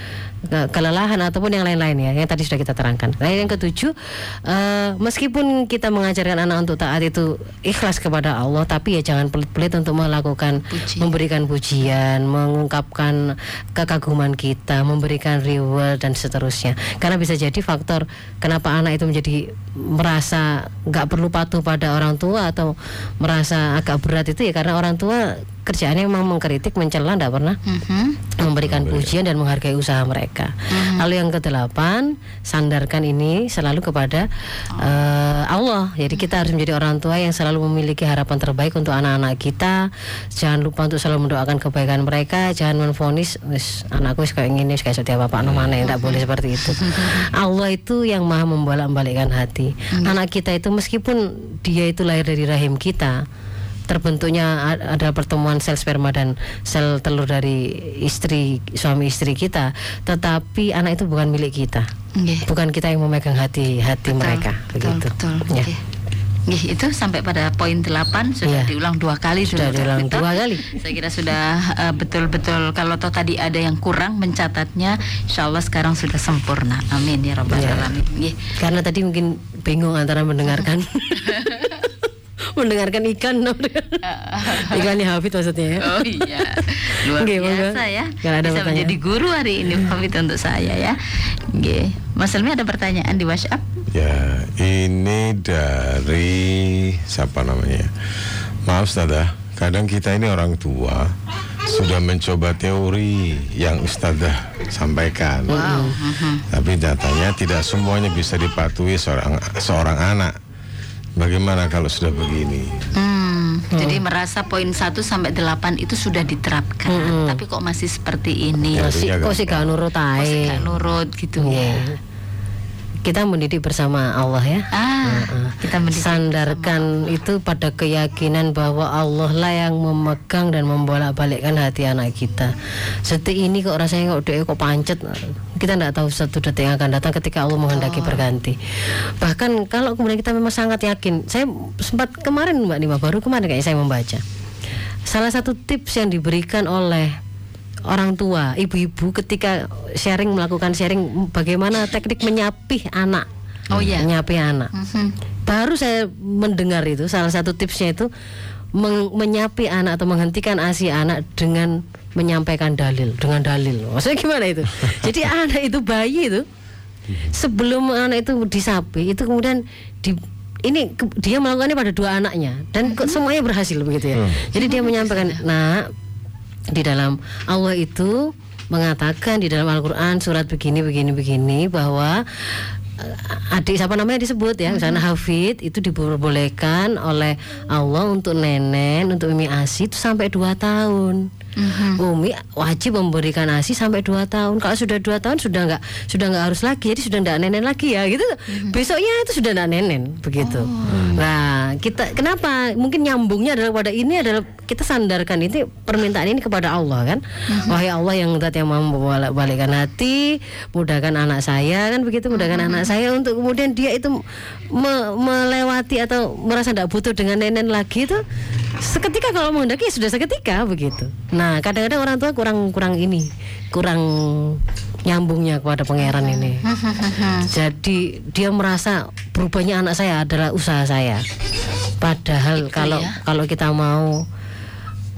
kelelahan ataupun yang lain-lain ya yang tadi sudah kita terangkan. Nah yang ketujuh eh, meskipun kita mengajarkan anak untuk taat itu ikhlas kepada Allah tapi ya jangan pelit-pelit untuk melakukan Puji. memberikan pujian, mengungkapkan kekaguman kita, memberikan reward dan seterusnya. Karena bisa jadi faktor kenapa anak itu menjadi merasa nggak perlu patuh pada orang tua atau merasa agak berat itu ya karena orang tua kerjaannya memang mengkritik, mencela, nggak pernah Mhm. memberikan pujian dan menghargai usaha mereka. Lalu yang kedelapan, sandarkan ini selalu kepada eh, Allah. Jadi kita harus menjadi orang tua yang selalu memiliki harapan terbaik untuk anak-anak kita. Jangan lupa untuk selalu mendoakan kebaikan mereka. Jangan menfonis, wis anakku wis kayak gini, wis kayak setiap bapak no mana tidak boleh seperti itu. Allah itu yang maha membolak-balikkan hati. Anak kita itu meskipun dia itu lahir dari rahim kita terbentuknya ada pertemuan sel sperma dan sel telur dari istri suami istri kita tetapi anak itu bukan milik kita Nggih. bukan kita yang memegang hati hati mereka betul, begitu betul. ya Oke. Nggih, itu sampai pada poin 8 sudah Iya. diulang dua kali Sudah diulang dua kali. Saya kira sudah eh, betul-betul kalau toh tadi ada yang kurang mencatatnya, insya Allah sekarang sudah sempurna. Amin ya rabbal Iya. alamin. Karena tadi mungkin bingung antara mendengarkan mendengarkan ikan iklannya Hafid maksudnya ya. Oh iya, luar monggo. biasa ya. Kalau ada Bisa pertanyaan. menjadi guru hari ini Pamit untuk saya ya. Nggih. Mas Helmi ada pertanyaan di WhatsApp? Ya, ini dari siapa namanya? Maaf Ustazah, kadang kita ini orang tua sudah mencoba teori yang Ustazah sampaikan. Tapi nyatanya tidak semuanya bisa dipatuhi seorang seorang anak. Bagaimana kalau sudah begini? Hmm, jadi merasa poin 1 sampai 8 itu sudah diterapkan, tapi kok masih seperti ini? Ya, Kok sih Teorinya kok sih gak nurut Kok sih ae. nggak nurut gitu ya? Kita mendidik bersama Allah ya. Ah, kita mendidik sandarkan itu pada keyakinan bahwa Allah lah yang memegang dan membolak-balikkan hati anak kita. Seperti ini kok rasanya kok doa kok pancet. Kita tidak tahu satu detik yang akan datang ketika Allah menghendaki berganti. Bahkan kalau kemudian kita memang sangat yakin, saya sempat kemarin Mbak Nima baru kemarin kayaknya saya membaca. Salah satu tips yang diberikan oleh orang tua, ibu-ibu ketika sharing melakukan sharing bagaimana teknik menyapih anak. Oh iya. Menyapih anak. Mhm. Baru saya mendengar itu salah satu tipsnya itu meng- menyapi anak atau menghentikan asi anak dengan menyampaikan dalil dengan dalil. Maksudnya gimana itu? Jadi anak itu bayi itu sebelum anak itu disapi itu kemudian di ini ke- dia melakukannya pada dua anaknya dan kok semuanya berhasil begitu ya. Jadi dia menyampaikan, "Nah, di dalam Allah itu mengatakan di dalam Al-Qur'an surat begini begini begini bahwa eh, adik siapa namanya disebut ya misalnya Hafid itu diperbolehkan oleh Allah untuk nenek untuk Umi Asi itu sampai 2 tahun Umi wajib memberikan asi sampai 2 tahun. Kalau sudah 2 tahun sudah nggak sudah nggak harus lagi. Jadi sudah nggak nenen lagi ya gitu. Besoknya itu sudah nggak nenen begitu. Nah kita kenapa? Mungkin nyambungnya adalah pada ini adalah kita sandarkan ini permintaan ini kepada Allah kan? Wahai Allah yang zat yang mau membolak-balikkan hati mudahkan anak saya kan begitu? Mudahkan anak saya untuk kemudian dia itu me- melewati atau merasa tidak butuh dengan nenen lagi itu seketika kalau menghendaki ya sudah seketika begitu. Nah kadang-kadang orang tua kurang kurang ini kurang nyambungnya kepada pangeran ini. Jadi dia merasa berubahnya anak saya adalah usaha saya. Padahal kalau kalau kita mau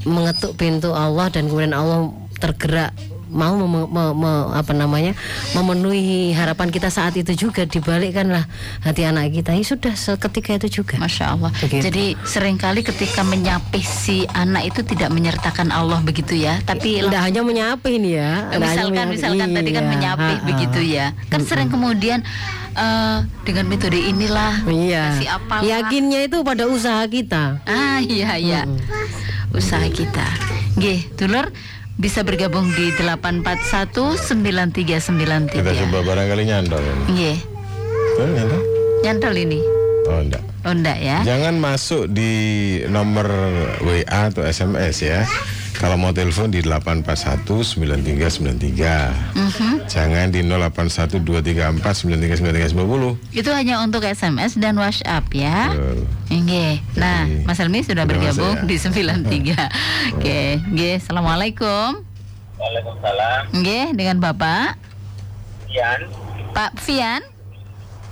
mengetuk pintu Allah dan kemudian Allah tergerak mau mem- me- me- apa namanya memenuhi harapan kita saat itu juga dibalikkanlah hati anak kita. Ya sudah seketika itu juga. Masya Allah. Begitu. Jadi sering kali ketika menyapih si anak itu tidak menyertakan Allah begitu ya, tapi tidak hanya menyapih nih ya. Misalkan misalkan tadi kan Iya, menyapih begitu ya. Kan sering kemudian eh, dengan metode inilah iya. kasih apalah. Yakinnya itu pada usaha kita. Ah iya iya. Usaha kita. Nggih, dulur bisa bergabung di 8419393 Kita coba barangkali nyantol ini. Nggih, Oh, nyantol? nyantol ini Oh, enggak. oh enggak ya Jangan masuk di nomor WA atau SMS ya. Kalau mau telepon di 841-9393 Jangan di 081234-939390 itu hanya untuk SMS dan WhatsApp ya. Nggih. Nah, Jadi, Mas Helmi sudah udah bergabung ya? di 93. Oke, nggih. Assalamualaikum. Waalaikumsalam. Nggih, dengan Bapak Yan, Pak Fian.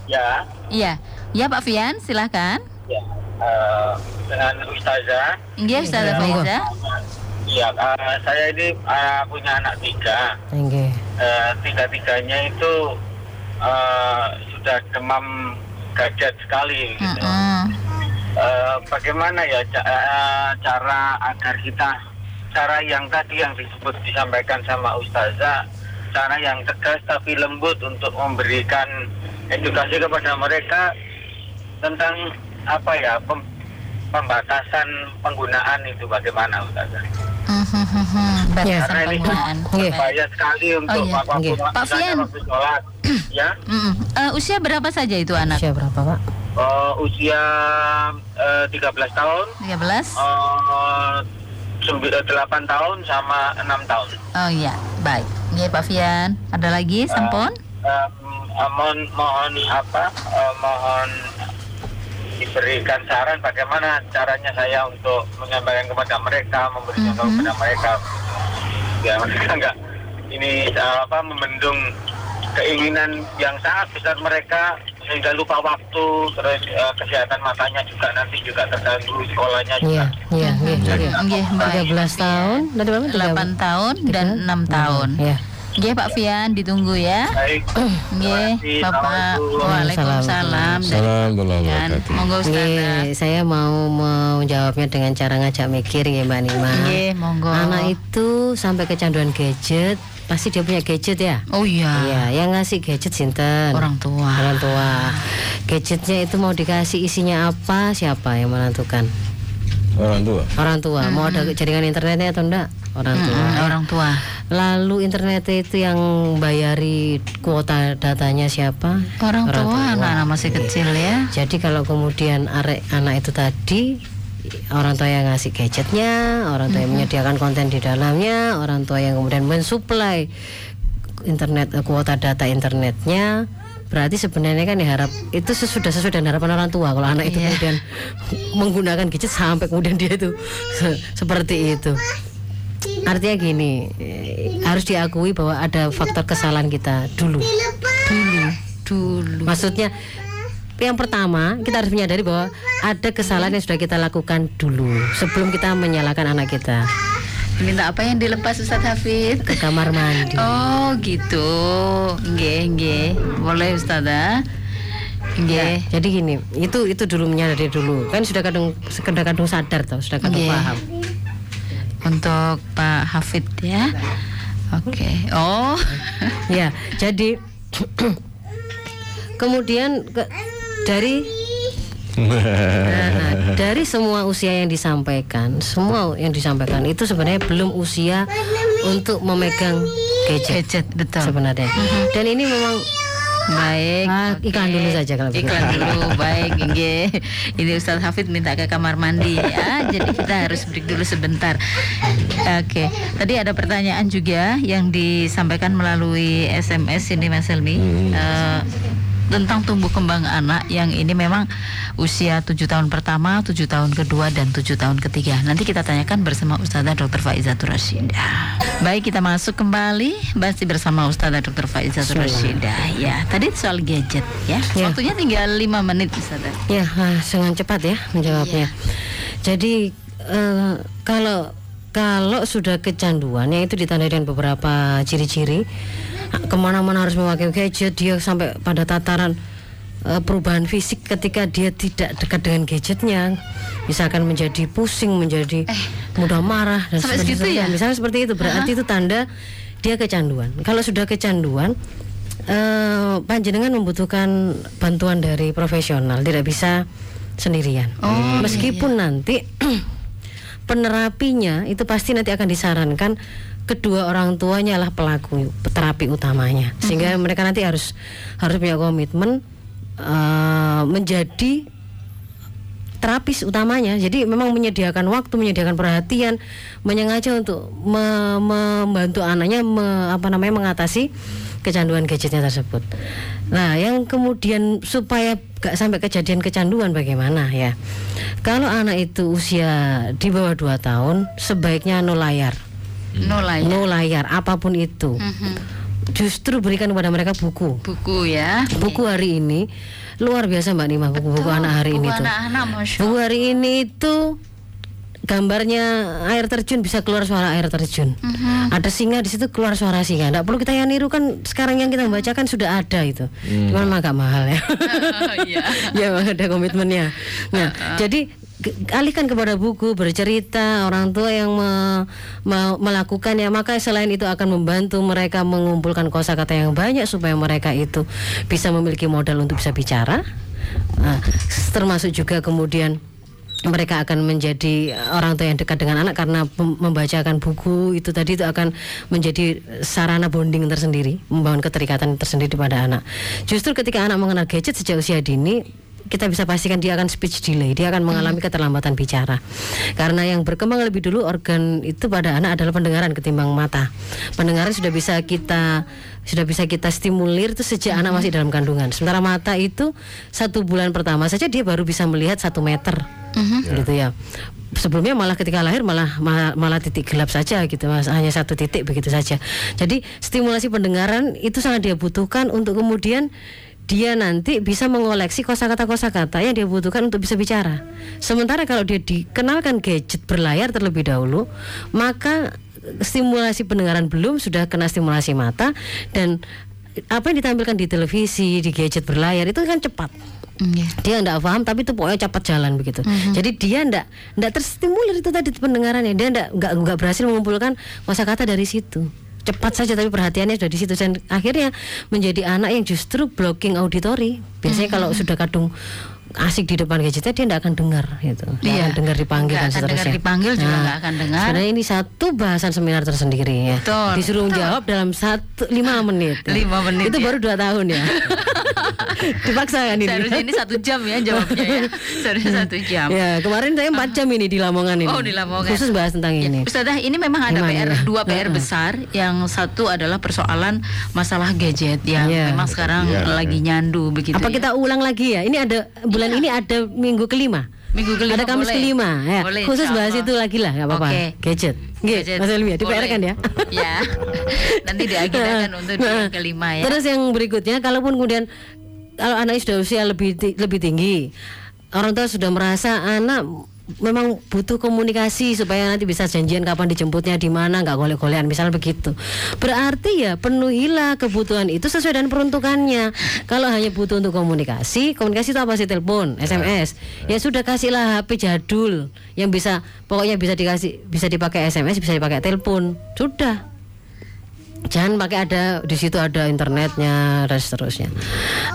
ya, Iya. Ya, Pak Fian, silahkan. ya. Eh, dengan Ustazah, Nggih, Ustazah monggo. Faiza. Ya eh, saya ini eh, punya anak tiga. Oke. Eh, tiga-tiganya itu eh, sudah demam gajat sekali. Gitu. Eh, bagaimana ya ca- eh, cara agar kita cara yang tadi yang disebut disampaikan sama Ustazah cara yang tegas tapi lembut untuk memberikan edukasi kepada mereka tentang apa ya pem- pembatasan penggunaan itu bagaimana Ustazah Mhm, Batasan Karena ini bahaya sekali untuk Oh, iya. apa pun Nggih. Pak Fian. sholat ya Mm-mm. Eh, usia berapa saja itu anak? Usia berapa pak? Eh, usia eh, 13 tahun 13? eh, sembi- eh, 8 tahun sama 6 tahun Oh iya, baik. Nggih, Pak Fian. Ada lagi, Sampun? Em, eh, mohon mohon apa eh, mohon berikan saran bagaimana caranya saya untuk menyampaikan kepada mereka, memberikan tahu kepada mereka. Ya mereka nggak ini apa membendung keinginan yang sangat besar mereka sehingga lupa waktu terus eh, kesehatan matanya juga nanti juga terganggu sekolahnya Iya, juga. iya, iya. iya. Nggih, baik. 13 tahun, dari berapa? 8 tahun dan 6 tahun. Ya. Nggih Pak Fian ditunggu ya. Baik. Nggih. Bapak. Waalaikumsalam. Monggo Ustazah. Saya mau menjawabnya dengan cara ngajak mikir ya Mbak Nima. Nggih, monggo. Anak itu sampai kecanduan gadget, pasti dia punya gadget ya. Oh iya. Iya, yang ngasih gadget sinten? Orang tua. Orang tua. Gadgetnya itu mau dikasih isinya apa? Siapa yang menentukan? Orang tua. Orang tua. Mau ada jaringan internetnya atau enggak? Orang tua. Mm, orang tua. Lalu internet itu yang bayari kuota datanya siapa? Orang tua anak-anak masih kecil ya. Jadi kalau kemudian arek anak itu tadi orang tua yang ngasih gadgetnya, orang tua yang menyediakan konten di dalamnya, orang tua yang kemudian mensuplai internet kuota data internetnya, berarti sebenarnya kan diharap itu sesudah sesuai dengan harapan orang tua kalau anak itu Iya. kemudian menggunakan gadget sampai kemudian dia itu se- seperti itu. Artinya gini, eh, harus diakui bahwa ada faktor kesalahan kita dulu. Dulu, dulu. Maksudnya yang pertama kita harus menyadari bahwa ada kesalahan yang sudah kita lakukan dulu sebelum kita menyalahkan anak kita Minta apa yang dilepas Ustaz Hafid? ke kamar mandi. Oh gitu. Nggih, nggih. Boleh Ustazah. Ya, Nggih. jadi gini, itu itu dulu menyadari dulu. Kan sudah kadung sekedar kadung sadar toh, sudah kadung paham. Untuk Pak Hafid ya. Oke. Oh. Ya, jadi kemudian ke- dari Nah, dari semua usia yang disampaikan, semua yang disampaikan itu sebenarnya belum usia untuk memegang gadget Gadget betul. sebenarnya. Dan ini memang Baik. Ah, oke. iklan dulu saja kalau begitu. Iklan dulu, baik. nggih. Ini Ustadz Hafid minta ke kamar mandi ya. Jadi kita harus break dulu sebentar. Oke. Tadi ada pertanyaan juga yang disampaikan melalui SMS ini Mas Helmi. Eh, tentang tumbuh kembang anak yang ini memang usia 7 tahun pertama, 7 tahun kedua dan 7 tahun ketiga. Nanti kita tanyakan bersama Ustazah Dr. Faizatul Rasyidah. Baik, kita masuk kembali masih bersama Ustazah Dr. Faizatul Rasyidah. Ya, tadi soal gadget ya. Ya. Waktunya tinggal 5 menit Ustazah. Ya, ah, dengan cepat ya menjawabnya. Jadi eh, kalau kalau sudah kecanduan, yang itu ditandai dengan beberapa ciri-ciri. Ke mana-mana harus memakai gadget, dia sampai pada tataran eh, perubahan fisik ketika dia tidak dekat dengan gadgetnya, misalkan menjadi pusing, menjadi mudah marah dan sampai seperti itu. ya? Misalnya seperti itu, berarti itu tanda dia kecanduan. Kalau sudah kecanduan, eh, panjenengan membutuhkan bantuan dari profesional, tidak bisa sendirian. Oh, Meskipun nanti penerapinya itu pasti nanti akan disarankan kedua orang tuanya lah pelaku terapi utamanya, sehingga mereka nanti harus harus punya komitmen eh, menjadi terapis utamanya. Jadi memang menyediakan waktu, menyediakan perhatian, menyengaja untuk me- membantu anaknya me- apa namanya mengatasi kecanduan gadgetnya tersebut. Nah, yang kemudian supaya gak sampai kejadian kecanduan bagaimana ya? Kalau anak itu usia di bawah 2 tahun, sebaiknya no layar. No lah ya. No layar apa pun itu. Mhm. Justru berikan kepada mereka buku. Buku ya. Buku hari ini luar biasa Mbak Nima buku-buku anak hari ini Buku tuh. anak-anak Masya Buku hari ini itu gambarnya air terjun bisa keluar suara air terjun. Mhm. Ada singa di situ keluar suara singa. Tidak perlu kita yang niru kan sekarang yang kita baca kan sudah ada itu. Cuman memang agak mahal ya. Iya. ya ada komitmennya. Nah, jadi ke- alihkan kepada buku bercerita orang tua yang me- me- melakukannya maka selain itu akan membantu mereka mengumpulkan kosakata yang banyak supaya mereka itu bisa memiliki modal untuk bisa bicara Nah, termasuk juga kemudian mereka akan menjadi orang tua yang dekat dengan anak karena membacakan buku itu tadi itu akan menjadi sarana bonding tersendiri, membangun keterikatan tersendiri pada anak. Justru ketika anak mengenal gadget sejak usia dini, kita bisa pastikan dia akan speech delay, dia akan mengalami keterlambatan bicara. Karena yang berkembang lebih dulu organ itu pada anak adalah pendengaran ketimbang mata. Pendengaran sudah bisa kita sudah bisa kita stimulir itu sejak anak masih dalam kandungan. Sementara mata itu satu bulan pertama saja dia baru bisa melihat satu meter, gitu ya. Sebelumnya malah ketika lahir malah malah, malah titik gelap saja gitu mas, hanya satu titik begitu saja. Jadi stimulasi pendengaran itu sangat dia butuhkan untuk kemudian dia nanti bisa mengoleksi kosakata-kosakata yang dia butuhkan untuk bisa bicara. Sementara kalau dia dikenalkan gadget berlayar terlebih dahulu, maka stimulasi pendengaran belum sudah kena stimulasi mata dan apa yang ditampilkan di televisi, di gadget berlayar itu kan cepat. Iya. Dia nggak paham tapi itu pokoknya cepat jalan begitu. Jadi dia ndak ndak terstimulir itu tadi pendengarannya. Dia ndak nggak nggak berhasil mengumpulkan kosakata dari situ. Cepat saja tapi perhatiannya sudah di situ dan akhirnya menjadi anak yang justru blocking auditori. Biasanya kalau sudah kadung asik di depan gadgetnya dia nggak akan dengar gitu. Nggak Iya. akan dengar dipanggil Nggak dan akan dengar seterusnya. dipanggil juga nggak akan dengar. Sebenarnya ini satu bahasan seminar tersendiri ya. Betul. Disuruh jawab dalam satu lima menit. Lima menit, Itu ya. baru dua tahun ya. Dipaksa kan ini. Seharusnya ini satu jam ya jawabnya ya. Seharusnya satu jam. Ya kemarin saya empat jam ini di Lamongan ini. Oh, di Lamongan. Khusus bahas tentang Ya, ini. Ustazah, ini memang ada Gimana PR ya? dua PR besar. Yang satu adalah persoalan masalah gadget yang Iya. memang sekarang Iya, lagi nyandu begitu. Apa ya. kita ulang lagi ya? Ini ada bulan ini ada minggu kelima. Minggu kelima ada Kamis boleh. kelima ya. Boleh, Khusus bahas itu lagi lah, nggak apa-apa. Oke. Gadget. Gadget. Mas Elmi ya, di. PR kan ya. Ya. Nanti diagendakan untuk di yang kelima ya. Terus yang berikutnya, kalaupun kemudian kalau anak sudah usia lebih lebih tinggi, orang tua sudah merasa anak memang butuh komunikasi supaya nanti bisa janjian kapan dijemputnya di mana nggak golek-golekan misalnya begitu. Berarti ya penuhilah kebutuhan itu sesuai dengan peruntukannya. Kalau hanya butuh untuk komunikasi komunikasi itu apa sih? Telepon SMS ya. Sudah kasihlah HP jadul yang bisa pokoknya bisa dikasih bisa dipakai SMS bisa dipakai telepon. Sudah jangan pakai ada di situ ada internetnya dan seterusnya.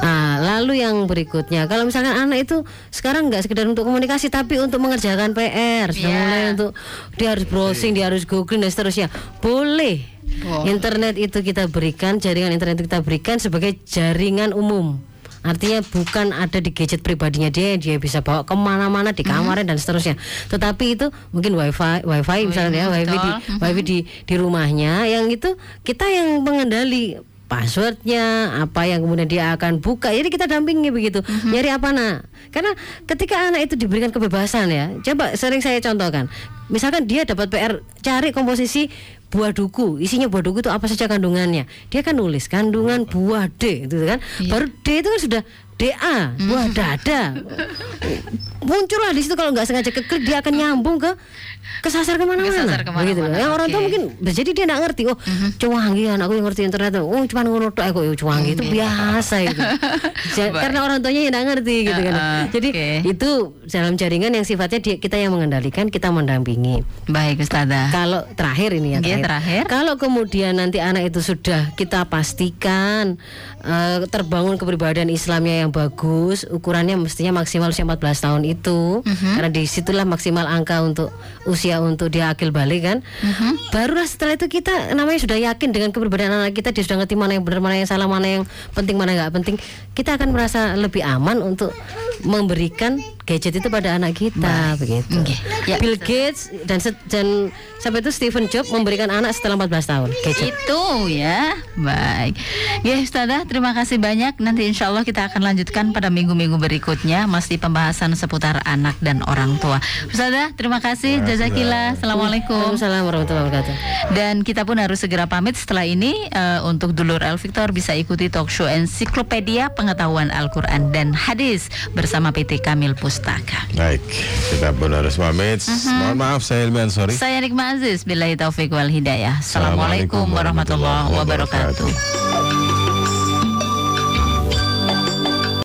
Nah, lalu yang berikutnya kalau misalkan anak itu sekarang nggak sekedar untuk komunikasi tapi untuk mengerjakan PR, sudah Iya. mulai untuk dia harus browsing, dia harus googling dan seterusnya. Boleh. Boleh. Internet itu kita berikan, jaringan internet itu kita berikan sebagai jaringan umum. Artinya bukan ada di gadget pribadinya dia, dia bisa bawa ke mana-mana di kamarnya dan seterusnya. Tetapi itu mungkin wifi, wifi misalnya ya, wifi di, wifi di di rumahnya, yang itu kita yang mengendali passwordnya, apa yang kemudian dia akan buka. Jadi kita dampingi begitu. Nyari apa nak? Karena ketika anak itu diberikan kebebasan ya, coba sering saya contohkan. Misalkan dia dapat PR cari komposisi buah duku, isinya buah duku itu apa saja kandungannya. Dia kan nulis kandungan buah D, gitu kan. Baru D itu kan sudah DA, buah dada. Muncullah di situ kalau nggak sengaja keklik dia akan nyambung ke kesasar ke mana-mana. Ke mana-mana, Begitu loh. Yang orang tua mungkin jadi dia nggak ngerti. Oh, cuanggi anakku yang ngerti internet. Oh, cuma ngono tok aku cuanggi itu biasa itu. Karena orang tuanya yang nggak ngerti gitu kan. Jadi itu dalam jaringan yang sifatnya dia- kita yang mengendalikan, kita mendampingi. Baik Ustazah. Kalau terakhir ini ya Iya, terakhir. Kalau kemudian nanti anak itu sudah kita pastikan eh, terbangun kepribadian Islamnya yang bagus, ukurannya mestinya maksimal usia 14 tahun itu, Mhm. karena di situlah maksimal angka untuk usia untuk dia akil balik kan. Mhm. Barulah setelah itu kita namanya sudah yakin dengan kepribadian anak kita, dia sudah ngerti mana yang benar, mana yang salah, mana yang penting, mana yang nggak penting. Kita akan merasa lebih aman untuk memberikan gadget itu pada anak kita begitu. Oke. Ya, Bill Gates dan dan sampai itu Stephen Jobs memberikan anak setelah 14 tahun gadget. Itu ya, baik. Ya Ustazah, terima kasih banyak. Nanti insya Allah kita akan lanjutkan pada minggu-minggu berikutnya masih pembahasan seputar anak dan orang tua. Ustazah, terima kasih. Jazakillah. Assalamualaikum. Waalaikumsalam warahmatullahi wabarakatuh. Dan kita pun harus segera pamit setelah ini eh, untuk dulur El Victor bisa ikuti talk show ensiklopedia pengetahuan Al-Quran dan hadis bersama PT Kamil Pustaka. Baik, kita pun harus pamit. Mhm. Mohon maaf saya Ilmi Ansori. Saya Nikma Aziz, Billahi Taufiq wal Hidayah. Assalamualaikum warahmatullahi wabarakatuh.